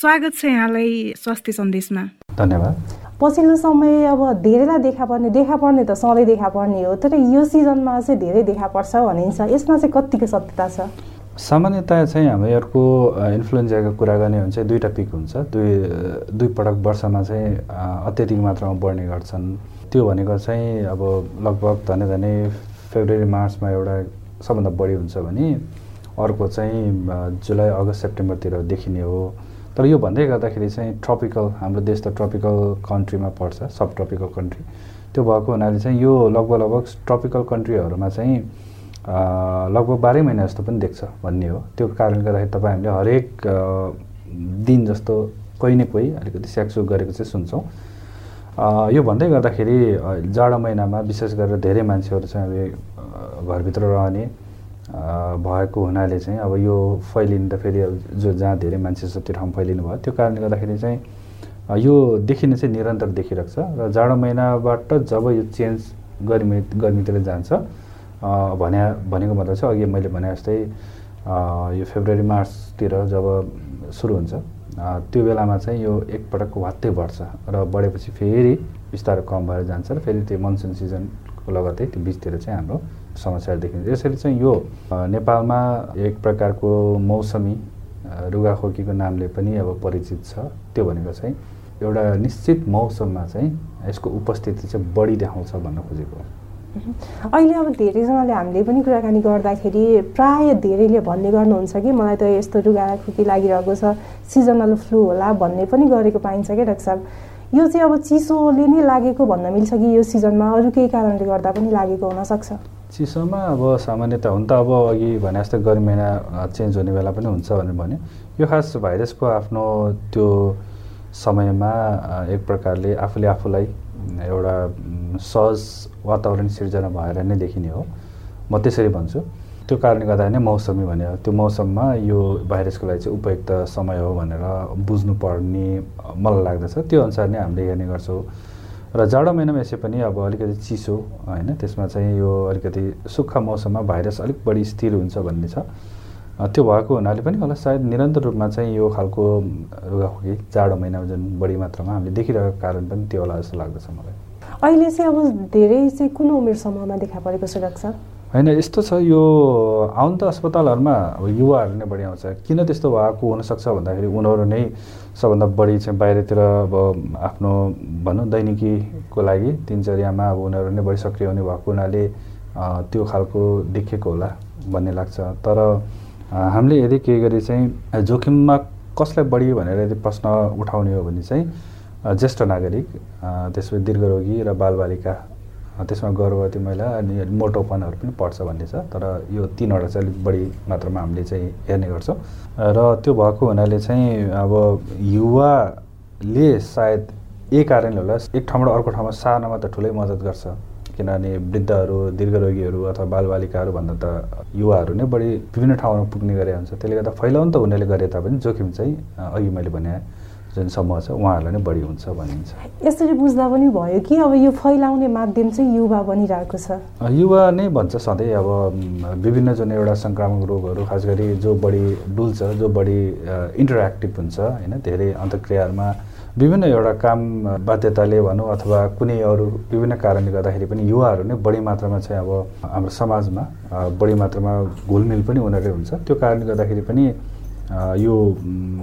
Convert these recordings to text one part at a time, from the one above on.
स्वागत छ यहाँलाई स्वास्थ्य सन्देशमा। धन्यवाद। पछिल्लो समय अब धेरैलाई देखा पर्ने देखा पर्ने त सधैँ देखा पर्ने हो तर यो सिजनमा चाहिँ धेरै देखा पर्छ भनिन्छ। यसमा चाहिँ कतिको सत्यता छ? सामान्यतया चाहिँ हामीहरूको इन्फ्लुएन्जाको कुरा गर्ने हो भने चाहिँ दुईवटा पिक हुन्छ। दुई दुई पटक वर्षमा चाहिँ अत्याधिक मात्रामा बढ्ने गर्छन्। त्यो भनेको चाहिँ अब लगभग धने धने फेब्रुअरी मार्चमा एउटा सबभन्दा बढी हुन्छ भने अर्को चाहिँ जुलाई अगस्त सेप्टेम्बरतिर देखिने हो। तर यो भन्दै गर्दाखेरि चाहिँ ट्रपिकल हाम्रो देश त ट्रपिकल कन्ट्रीमा पर्छ सब ट्रपिकल कन्ट्री त्यो भएको हुनाले चाहिँ यो लगभग लगभग ट्रपिकल कन्ट्रीहरूमा चाहिँ लगभग बाह्रै महिना जस्तो पनि देख्छ भन्ने हो। त्यो कारणले गर्दाखेरि तपाईँ हामीले हरेक दिन जस्तो कोही न कोही अलिकति स्याकसुक गरेको चाहिँ सुन्छौँ। यो भन्दै गर्दाखेरि जाडो महिनामा विशेष गरेर धेरै मान्छेहरू चाहिँ अब घरभित्र रहने भएको हुनाले चाहिँ अब यो फैलिनु त फेरि जो जहाँ धेरै मान्छे छ त्यो ठाउँ फैलिनु भयो। त्यो कारणले गर्दाखेरि चाहिँ यो देखिने चाहिँ निरन्तर देखिरहेको छ र जाडो महिनाबाट जब यो चेन्ज गर्मी गर्मीतिर जान्छ भने भनेको मतलब चाहिँ अघि मैले भने जस्तै यो फेब्रुअरी मार्चतिर जब सुरु हुन्छ त्यो बेलामा चाहिँ यो एकपटक वात्तै बढ्छ र बढेपछि फेरि बिस्तारै कम भएर जान्छ र फेरि त्यो मनसुन सिजनको लगत्तै त्यो बिचतिर चाहिँ हाम्रो समस्याहरू देखिन्छ यसरी चाहिँ यो नेपालमा एक प्रकारको मौसमी रुगाखोकीको नामले पनि अब परिचित छ। त्यो भनेको चाहिँ एउटा निश्चित मौसममा चाहिँ यसको उपस्थिति चाहिँ बढी देखाउँछ भन्न खोजेको अहिले अब धेरैजनाले हामीले पनि कुराकानी गर्दाखेरि प्राय धेरैले भन्ने गर्नुहुन्छ कि मलाई त यस्तो रुगाखोकी लागिरहेको छ सिजनल फ्लू होला भन्ने पनि गरेको पाइन्छ क्या डाक्टर साहब। यो चाहिँ अब चिसोले नै लागेको भन्न मिल्छ कि यो सिजनमा अरू केही कारणले गर्दा पनि लागेको हुनसक्छ चिसोमा अब सामान्यत हुन त अब अघि भने जस्तै गर्मी महिना चेन्ज हुने बेला पनि हुन्छ भनेर भन्यो। यो खास भाइरसको आफ्नो त्यो समयमा एक प्रकारले आफूले आफूलाई एउटा सहज वातावरण सिर्जना भएर नै देखिने हो। म त्यसरी भन्छु। त्यो कारणले गर्दा नै मौसमी भने त्यो मौसममा यो भाइरसको लागि चाहिँ उपयुक्त समय हो भनेर बुझ्नुपर्ने मलाई लाग्दछ। त्यो अनुसार नै हामीले हेर्ने गर्छौँ। र जाडो महिनामा यसै पनि अब अलिकति चिसो होइन त्यसमा चाहिँ यो अलिकति सुक्खा मौसममा भाइरस अलिक बढी स्थिर हुन्छ भन्ने छ। त्यो भएको हुनाले पनि होला सायद निरन्तर रूपमा चाहिँ यो खालको रुगाखोकी जाडो महिनामा जुन बढी मात्रामा हामीले देखिरहेको कारण पनि त्यो होला जस्तो लाग्दछ मलाई। अहिले चाहिँ अब धेरै चाहिँ कुन उमेर समूहमा देखा परेको छ डाक्टर होइन यस्तो छ यो आउनु त अस्पतालहरूमा अब युवाहरू नै बढी आउँछ। किन त्यस्तो भएको हुनसक्छ भन्दाखेरि उनीहरू नै सबभन्दा बढी चाहिँ बाहिरतिर अब आफ्नो भनौँ दैनिकीको लागि दिनचर्यामा अब उनीहरू नै बढी सक्रिय हुने भएको हुनाले त्यो खालको देखिएको होला भन्ने लाग्छ। तर हामीले यदि केही गरी चाहिँ जोखिममा कसलाई बढी भनेर यदि प्रश्न उठाउने हो भने चाहिँ ज्येष्ठ नागरिक त्यसपछि दीर्घरोगी र बालबालिका त्यसमा गर्भवती महिला अनि मोटोपनहरू पनि पर्छ भन्ने छ तर यो तिनवटा चाहिँ अलिक बढी मात्रामा हामीले चाहिँ हेर्ने गर्छौँ। र त्यो भएको हुनाले चाहिँ अब युवाले सायद यही कारणले होला एक ठाउँबाट अर्को ठाउँमा सार्नमा त ठुलै मद्दत गर्छ। किनभने वृद्धहरू दीर्घरोगीहरू अथवा बालबालिकाहरू भन्दा त युवाहरू नै बढी विभिन्न ठाउँमा पुग्ने गरे हुन्छ। त्यसले गर्दा फैलाउनु त हुनेले गरे तापनि जोखिम चाहिँ अघि मैले भने जुन समूह छ उहाँहरूलाई नै बढी हुन्छ भनिन्छ। यसरी बुझ्दा पनि भयो कि अब यो फैलाउने माध्यम चाहिँ युवा बनिरहेको छ? युवा नै भन्छ सधैँ अब विभिन्न जुन एउटा सङ्क्रामक रोगहरू खास गरी जो बढी डुल्छ जो बढी इन्टरेक्टिभ हुन्छ होइन धेरै अन्तक्रियाहरूमा विभिन्न एउटा काम बाध्यताले भनौँ अथवा कुनै अरू विभिन्न कारणले गर्दाखेरि पनि युवाहरू नै बढी मात्रामा चाहिँ अब हाम्रो समाजमा बढी मात्रामा घुलमिल पनि उनीहरू हुन्छ। त्यो कारणले गर्दाखेरि पनि यो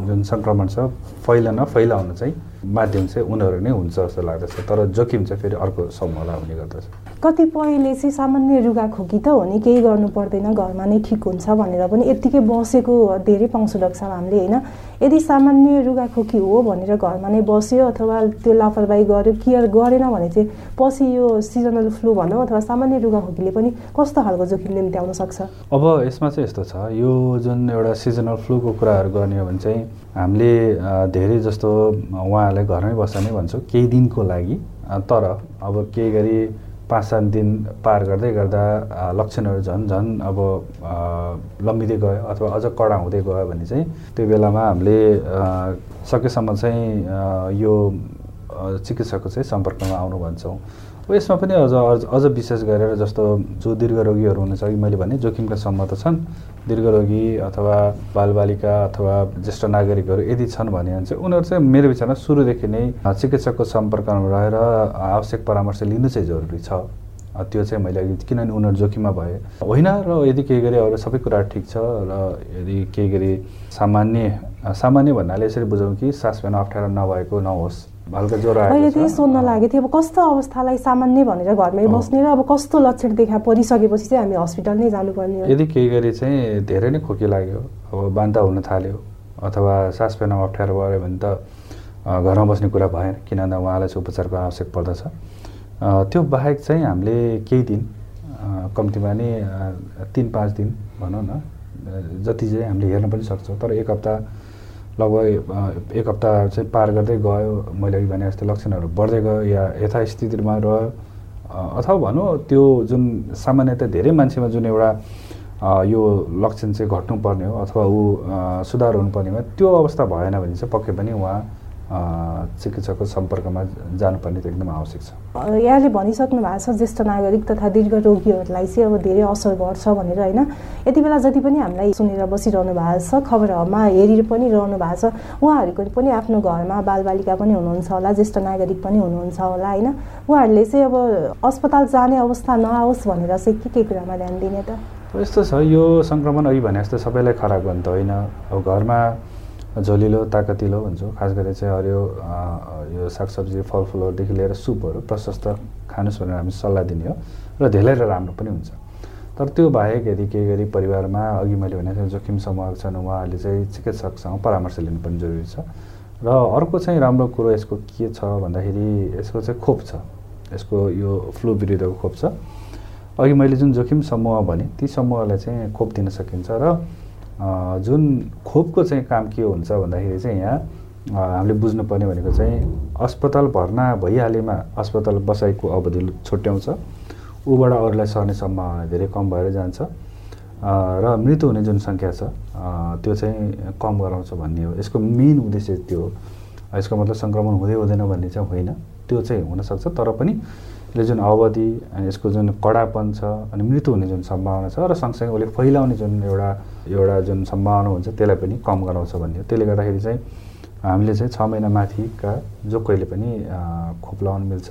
जुन सङ्क्रमण छ फैलन फैलाउन चाहिँ माध्यम चाहिँ उनीहरू नै हुन्छ जस्तो लाग्दछ। तर जोखिम चाहिँ फेरि अर्को समूहलाई हुने गर्दछ। कतिपयले चाहिँ सामान्य रुगा खोकी त हो नि केही गर्नु पर्दैन घरमा नै ठिक हुन्छ भनेर पनि यत्तिकै बसेको धेरै पाउँछु डाक्टर साहब हामीले होइन? यदि सामान्य रुगाखोकी हो भनेर घरमा नै बस्यो अथवा त्यो लापरवाही गर्यो केयर गरेन भने चाहिँ पछि यो सिजनल फ्लू भनौँ अथवा सामान्य रुगाखोकीले पनि कस्तो खालको जोखिम निम्ति आउन सक्छ? अब यसमा चाहिँ यस्तो छ यो जुन एउटा सिजनल फ्लूको कुराहरू गर्ने हो भने चाहिँ हामीले धेरै जस्तो उहाँहरूलाई घरमै बस्दा नै भन्छौँ केही दिनको लागि। तर अब केही गरी पाँच सात दिन पार गर्दै गर्दा लक्षणहरू झन् झन् अब लम्बिँदै गयो अथवा अझ कडा हुँदै गयो भने चाहिँ त्यो बेलामा हामीले सकेसम्म चाहिँ यो चिकित्सकको चाहिँ सम्पर्कमा आउनु भन्छौँ। यसमा पनि अझ अझ विशेष गरेर जस्तो जो दीर्घरोगीहरू हुनुहुन्छ अघि मैले भने जोखिमका सम्म त छन्। दीर्घरोगी अथवा बालबालिका अथवा ज्येष्ठ नागरिकहरू यदि छन् भने चाहिँ उनीहरू चाहिँ मेरो विचारमा सुरुदेखि नै चिकित्सकको सम्पर्कमा रहेर आवश्यक परामर्श लिनु चाहिँ जरुरी छ। त्यो चाहिँ मैले अघि किनभने उनीहरू जोखिममा भए। होइन र यदि केही गरी अरू सबै कुरा ठिक छ र यदि केही गरी सामान्य सामान्य भन्नाले यसरी बुझौँ कि सास फेर्न अप्ठ्यारो नभएको नहोस्। मैले त्यही सोध्न लागेको थिएँ अब कस्तो अवस्थालाई सामान्य भनेर घरमै बस्ने र अब कस्तो लक्षण देखा परिसकेपछि चाहिँ हामी हस्पिटल नै जानुपर्ने यदि केही गरी चाहिँ धेरै नै खोकी लाग्यो अब बान्ता हुन थाल्यो अथवा सास फेर्न अप्ठ्यारो भयो भने त घरमा बस्ने कुरा भएन किनभने उहाँलाई चाहिँ उपचारको आवश्यक पर्दछ। त्यो बाहेक चाहिँ हामीले केही दिन कम्तीमा नै तिन पाँच दिन भनौँ न जति चाहिँ हामीले हेर्न पनि सक्छौँ तर एक हप्ता लगभग एक हप्ता चाहिँ पार गर्दै गयो। मैले अघि भने जस्तो लक्षणहरू बढ्दै गयो या यथास्थितिमा रह्यो। अथवा भनौँ त्यो जुन सामान्यतया धेरै मान्छेमा जुन एउटा यो लक्षण चाहिँ घट्नुपर्ने हो अथवा ऊ सुधार हुनुपर्ने हो त्यो अवस्था भएन भने चाहिँ पक्कै पनि उहाँ चिकित्सकको सम्पर्कमा जानुपर्ने त एकदम आवश्यक छ। यहाँले भनिसक्नु भएको छ ज्येष्ठ नागरिक तथा दीर्घ रोगीहरूलाई चाहिँ अब धेरै असर गर्छ भनेर होइन? यति बेला जति पनि हामीलाई सुनेर बसिरहनु भएको छ खबरहरूमा हेरि पनि रहनु भएको छ उहाँहरूको पनि आफ्नो घरमा बालबालिका पनि हुनुहुन्छ होला ज्येष्ठ नागरिक पनि हुनुहुन्छ होला होइन? उहाँहरूले चाहिँ अब अस्पताल जाने अवस्था नआओस् भनेर चाहिँ के के कुरामा ध्यान दिने त? यस्तो छ यो सङ्क्रमण अघि भने जस्तो सबैलाई खराब गर्नु त होइन? अब घरमा झोलिलो ताकतिलो भन्छौँ। खास गरी चाहिँ हरियो यो सागसब्जी फलफुलहरूदेखि लिएर सुपहरू प्रशस्त खानुहोस् भनेर हामी सल्लाह दिने हो र धेरै राम्रो पनि हुन्छ। तर त्यो बाहेक यदि केही गरी परिवारमा अघि मैले भने जोखिम समूह छन् उहाँहरूले चाहिँ चिकित्सकसँग परामर्श लिनु पनि जरुरी छ। र अर्को चाहिँ राम्रो कुरो यसको के छ भन्दाखेरि यसको चाहिँ खोप छ। यसको यो फ्लू विरुद्धको खोप छ। अघि मैले जुन जोखिम समूह भने ती समूहलाई चाहिँ खोप दिन सकिन्छ र जुन खोपको चाहिँ काम के हुन्छ भन्दाखेरि चाहिँ यहाँ हामीले बुझ्नुपर्ने भनेको चाहिँ अस्पताल भर्ना भइहालेमा अस्पताल बसाइको अवधि छुट्याउँछ। ऊबाट अरूलाई सर्ने सम्भावना धेरै कम भएर जान्छ। र मृत्यु हुने जुन सङ्ख्या छ त्यो चाहिँ कम गराउँछ भन्ने हो। यसको मेन उद्देश्य त्यो हो। यसको मतलब सङ्क्रमण हुँदै हुँदैन भन्ने चाहिँ होइन। त्यो चाहिँ हुनसक्छ तर पनि यसले जुन अवधि अनि यसको जुन कडापन छ अनि मृत्यु हुने जुन सम्भावना छ र सँगसँगै उसले फैलाउने जुन एउटा एउटा जुन सम्भावना हुन्छ त्यसलाई पनि कम गराउँछ भन्ने हो। त्यसले गर्दाखेरि चाहिँ हामीले चाहिँ छ महिना माथिका जो कहिले पनि खोप लगाउनु मिल्छ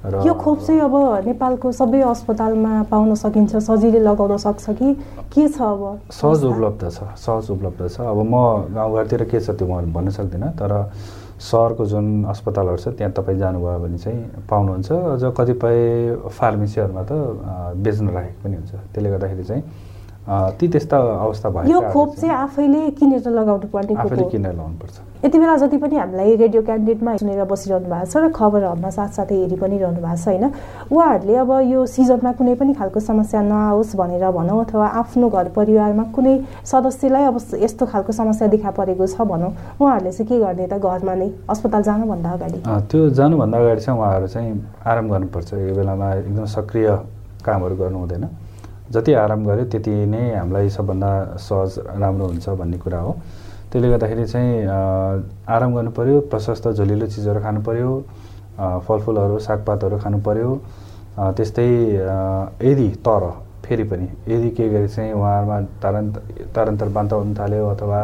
र यो खोप चाहिँ अब नेपालको सबै अस्पतालमा पाउन सकिन्छ सजिलै लगाउन सक्छ कि के छ अब? सहज उपलब्ध छ सहज उपलब्ध छ। अब म गाउँघरतिर के छ त्यो म भन्न सक्दिनँ तर सहरको जुन अस्पतालहरू छ त्यहाँ तपाईँ जानुभयो भने चाहिँ पाउनुहुन्छ अझ कतिपय फार्मेसीहरूमा त बेच्न राखेको पनि हुन्छ। त्यसले गर्दाखेरि चाहिँ ती त्यस्ता अवस्था भयो यो खोप चाहिँ आफैले किनेर लगाउनु पर्ने आफैले किनेर लगाउनु पर्छ। यति बेला जति पनि हामीलाई रेडियो क्यान्डिडेटमा सुनेर बसिरहनु भएको छ र खबरहरूमा साथसाथै हेरि पनि रहनु भएको छ होइन? उहाँहरूले अब यो सिजनमा कुनै पनि खालको समस्या नआओस् भनेर भनौँ अथवा आफ्नो घर परिवारमा कुनै सदस्यलाई अब यस्तो खालको समस्या देखा परेको छ भनौँ। उहाँहरूले चाहिँ के गर्ने त घरमा नै अस्पताल जानुभन्दा अगाडि? त्यो जानुभन्दा अगाडि चाहिँ उहाँहरू चाहिँ आराम गर्नुपर्छ। यो बेलामा एकदम सक्रिय कामहरू गर्नु हुँदैन। जति आराम गऱ्यो त्यति नै हामीलाई सबभन्दा सहज राम्रो हुन्छ भन्ने कुरा हो। त्यसले गर्दाखेरि चाहिँ आराम गर्नु पऱ्यो प्रशस्त झोलिलो चिजहरू खानु पऱ्यो फलफुलहरू सागपातहरू खानु पऱ्यो त्यस्तै यदि तर फेरि पनि यदि केही गरी चाहिँ उहाँहरूमा तारन्त तारन्तर बान्ता हुन थाल्यो अथवा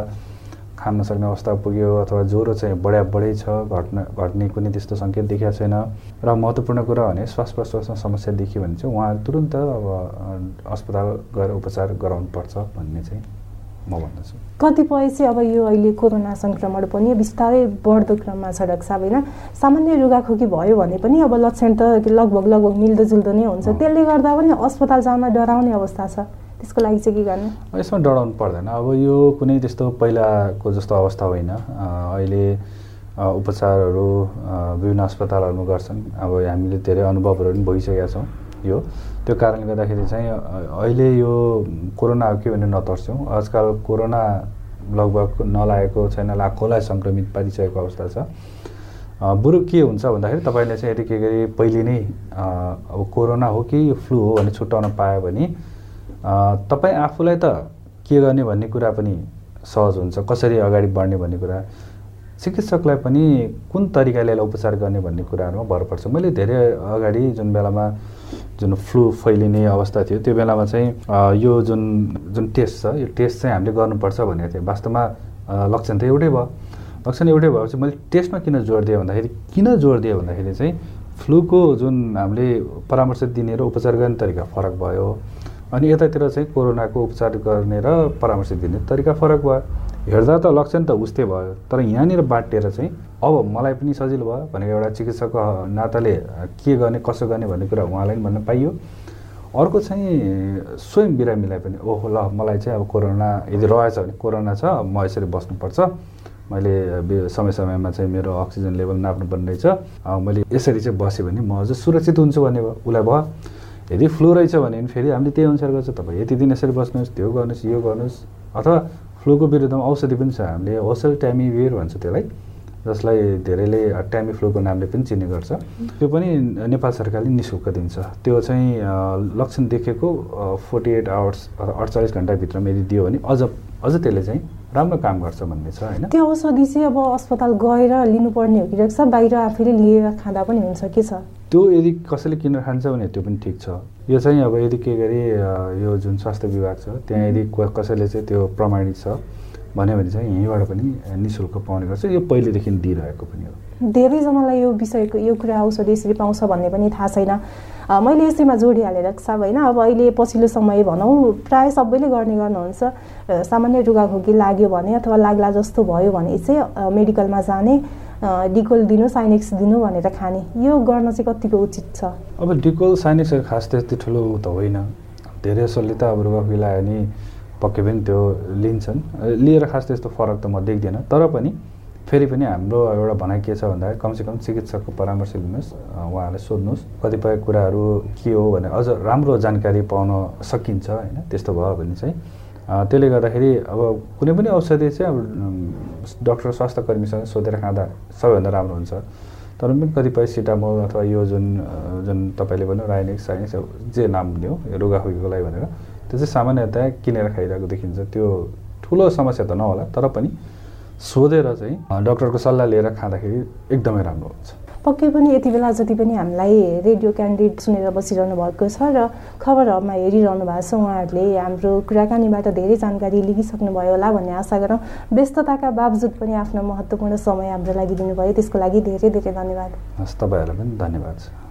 खान नसक्ने अवस्था पुग्यो अथवा ज्वरो चाहिँ बढ्या बढै छ घट्न घट्ने कुनै त्यस्तो सङ्केत देखिएको छैन। र महत्त्वपूर्ण कुरा भने श्वास प्रश्वासमा समस्या देखियो भने चाहिँ उहाँ तुरन्त अब अस्पताल गएर उपचार गराउनुपर्छ भन्ने चाहिँ म भन्दछु। कतिपय चाहिँ अब यो अहिले कोरोना सङ्क्रमण पनि बिस्तारै बढ्दो क्रममा छ डाक्टर साहब होइन। सामान्य रुगाखोकी भयो भने पनि अब लक्षण त लगभग लगभग मिल्दोजुल्दो नै हुन्छ। त्यसले गर्दा पनि अस्पताल जान डराउने अवस्था छ। त्यसको लागि चाहिँ के गर्नु? यसमा डराउनु पर्दैन। अब यो कुनै त्यस्तो पहिलाको जस्तो अवस्था होइन। अहिले उपचारहरू विभिन्न अस्पतालहरूमा गर्छन्। अब हामीले धेरै अनुभवहरू पनि भइसकेका छौँ यो। त्यो कारणले गर्दाखेरि चाहिँ अहिले यो कोरोना के भने नतर्स्यौँ आजकल कोरोना लगभग नलागेको छैन लाखौँलाई सङ्क्रमित पारिसकेको अवस्था छ। बरु के हुन्छ भन्दाखेरि तपाईँले चाहिँ यदि के गरी पहिले नै अब कोरोना हो कि फ्लू हो भने छुट्याउन पायो भने तपाईँ आफूलाई त के गर्ने भन्ने कुरा पनि सहज हुन्छ कसरी अगाडि बढ्ने भन्ने कुरा। चिकित्सकलाई पनि कुन तरिकाले यसलाई उपचार गर्ने भन्ने कुराहरूमा भर पर्छ। मैले धेरै अगाडि जुन बेलामा जुन फ्लू फैलिने अवस्था थियो त्यो बेलामा चाहिँ यो जुन जुन टेस्ट छ यो टेस्ट चाहिँ हामीले गर्नुपर्छ भनेको थियो वास्तवमा लक्षण त एउटै भयो। लक्षण एउटै भएपछि मैले टेस्टमा किन जोड दिएँ भन्दाखेरि किन जोड दिएँ भन्दाखेरि चाहिँ फ्लूको जुन हामीले परामर्श दिने र उपचार गर्ने तरिका फरक भयो। अनि यतातिर चाहिँ कोरोनाको उपचार गर्ने र परामर्श दिने तरिका फरक भयो। हेर्दा त लक्षण त उस्तै भयो तर यहाँनिर बाँटेर चाहिँ अब मलाई पनि सजिलो भयो भनेको एउटा चिकित्सकको नाताले के गर्ने कसो गर्ने भन्ने कुरा उहाँलाई पनि भन्न पाइयो। अर्को चाहिँ स्वयं बिरामीलाई पनि ओहो ल मलाई चाहिँ अब कोरोना यदि रहेछ भने कोरोना छ म यसरी बस्नुपर्छ। मैले समय समयमा चाहिँ मेरो अक्सिजन लेभल नाप्नुपर्ने रहेछ। मैले यसरी चाहिँ बसेँ भने म अझ सुरक्षित हुन्छु भन्ने भयो उसलाई भयो। यदि फ्लू रहेछ भने फेरि हामीले त्यही अनुसार गर्छ। तपाईँ यति दिन यसरी बस्नुहोस् त्यो गर्नुहोस् यो गर्नुहोस् अथवा फ्लूको विरुद्धमा औषधि पनि छ। हामीले औषध ट्यामिभिर भन्छ त्यसलाई जसलाई धेरैले ट्यामी फ्लूको नामले पनि चिन्ने गर्छ। त्यो पनि नेपाल सरकारले नि शुल्क दिन्छ। त्यो चाहिँ लक्षण देखेको फोर्टी एट आवर्स अथवा अडचालिस घन्टाभित्रमा यदि दियो भने अझ अझ त्यसले चाहिँ राम्रो काम गर्छ भन्ने छ होइन? त्यो औषधि चाहिँ अब अस्पताल गएर लिनुपर्ने हो कि रहेछ बाहिर आफैले लिएर खाँदा पनि हुन्छ के छ? त्यो यदि कसैले किनेर खान्छ भने त्यो पनि ठिक छ। यो चाहिँ अब यदि के गरी यो जुन स्वास्थ्य विभाग छ त्यहाँ यदि कसैले चाहिँ त्यो प्रमाणित छ भन्यो भने चाहिँ यहीँबाट पनि नि शुल्क पाउने गर्छ। यो पहिलेदेखि दिइरहेको पनि हो। धेरैजनालाई यो विषयको यो कुरा औषधि यसरी पाउँछ भन्ने पनि थाहा छैन। मैले यसैमा जोडिहालेर साब होइन अब अहिले पछिल्लो समय भनौँ प्रायः सबैले गर्ने गर्नुहुन्छ। सामान्य रुगाखोकी लाग्यो भने अथवा लाग्ला जस्तो भयो भने चाहिँ मेडिकलमा जाने डिकोल दिनु साइनेक्स दिनु भनेर खाने। यो गर्न चाहिँ कतिको उचित छ? अब डिकोल साइनेक्स खास त्यति ठुलो त होइन। धेरै जसोले त अब रुगाखोकी लाग्यो भने पक्कै पनि त्यो लिन्छन्। लिएर खास त्यस्तो फरक त म देख्दिनँ। तर पनि फेरि पनि हाम्रो एउटा भनाइ के छ भन्दाखेरि कमसेकम चिकित्सकको परामर्श लिनुहोस् उहाँहरूले सोध्नुहोस् कतिपय कुराहरू के हो भने अझ राम्रो जानकारी पाउन सकिन्छ होइन त्यस्तो भयो भने चाहिँ त्यसले गर्दाखेरि अब कुनै पनि औषधि चाहिँ अब डक्टर स्वास्थ्य कर्मीसँग सोधेर खाँदा सबैभन्दा राम्रो हुन्छ। तर पनि कतिपय सिटामोल अथवा यो जुन जुन तपाईँले भन्यो राइनिक्स साइनिक्स जे नाम लियो रुगाखुकीको लागि भनेर त्यो चाहिँ सामान्यतया किनेर खाइरहेको देखिन्छ। त्यो ठुलो समस्या त नहोला तर पनि सोधेर चाहिँ डक्टरको सल्लाह लिएर खाँदाखेरि एकदमै राम्रो हुन्छ। पक्कै पनि यति बेला जति पनि हामीलाई रेडियो क्यान्डिडेट सुनेर बसिरहनु भएको छ र खबरहरूमा हेरिरहनु भएको छ उहाँहरूले हाम्रो कुराकानीबाट धेरै जानकारी लिइसक्नुभयो होला भन्ने आशा गरौँ। व्यस्तताका बावजुद पनि आफ्नो महत्त्वपूर्ण समय हाम्रो लागि दिनुभयो। त्यसको लागि धेरै धेरै धन्यवाद। हस् तपाईँहरूलाई पनि धन्यवाद। छ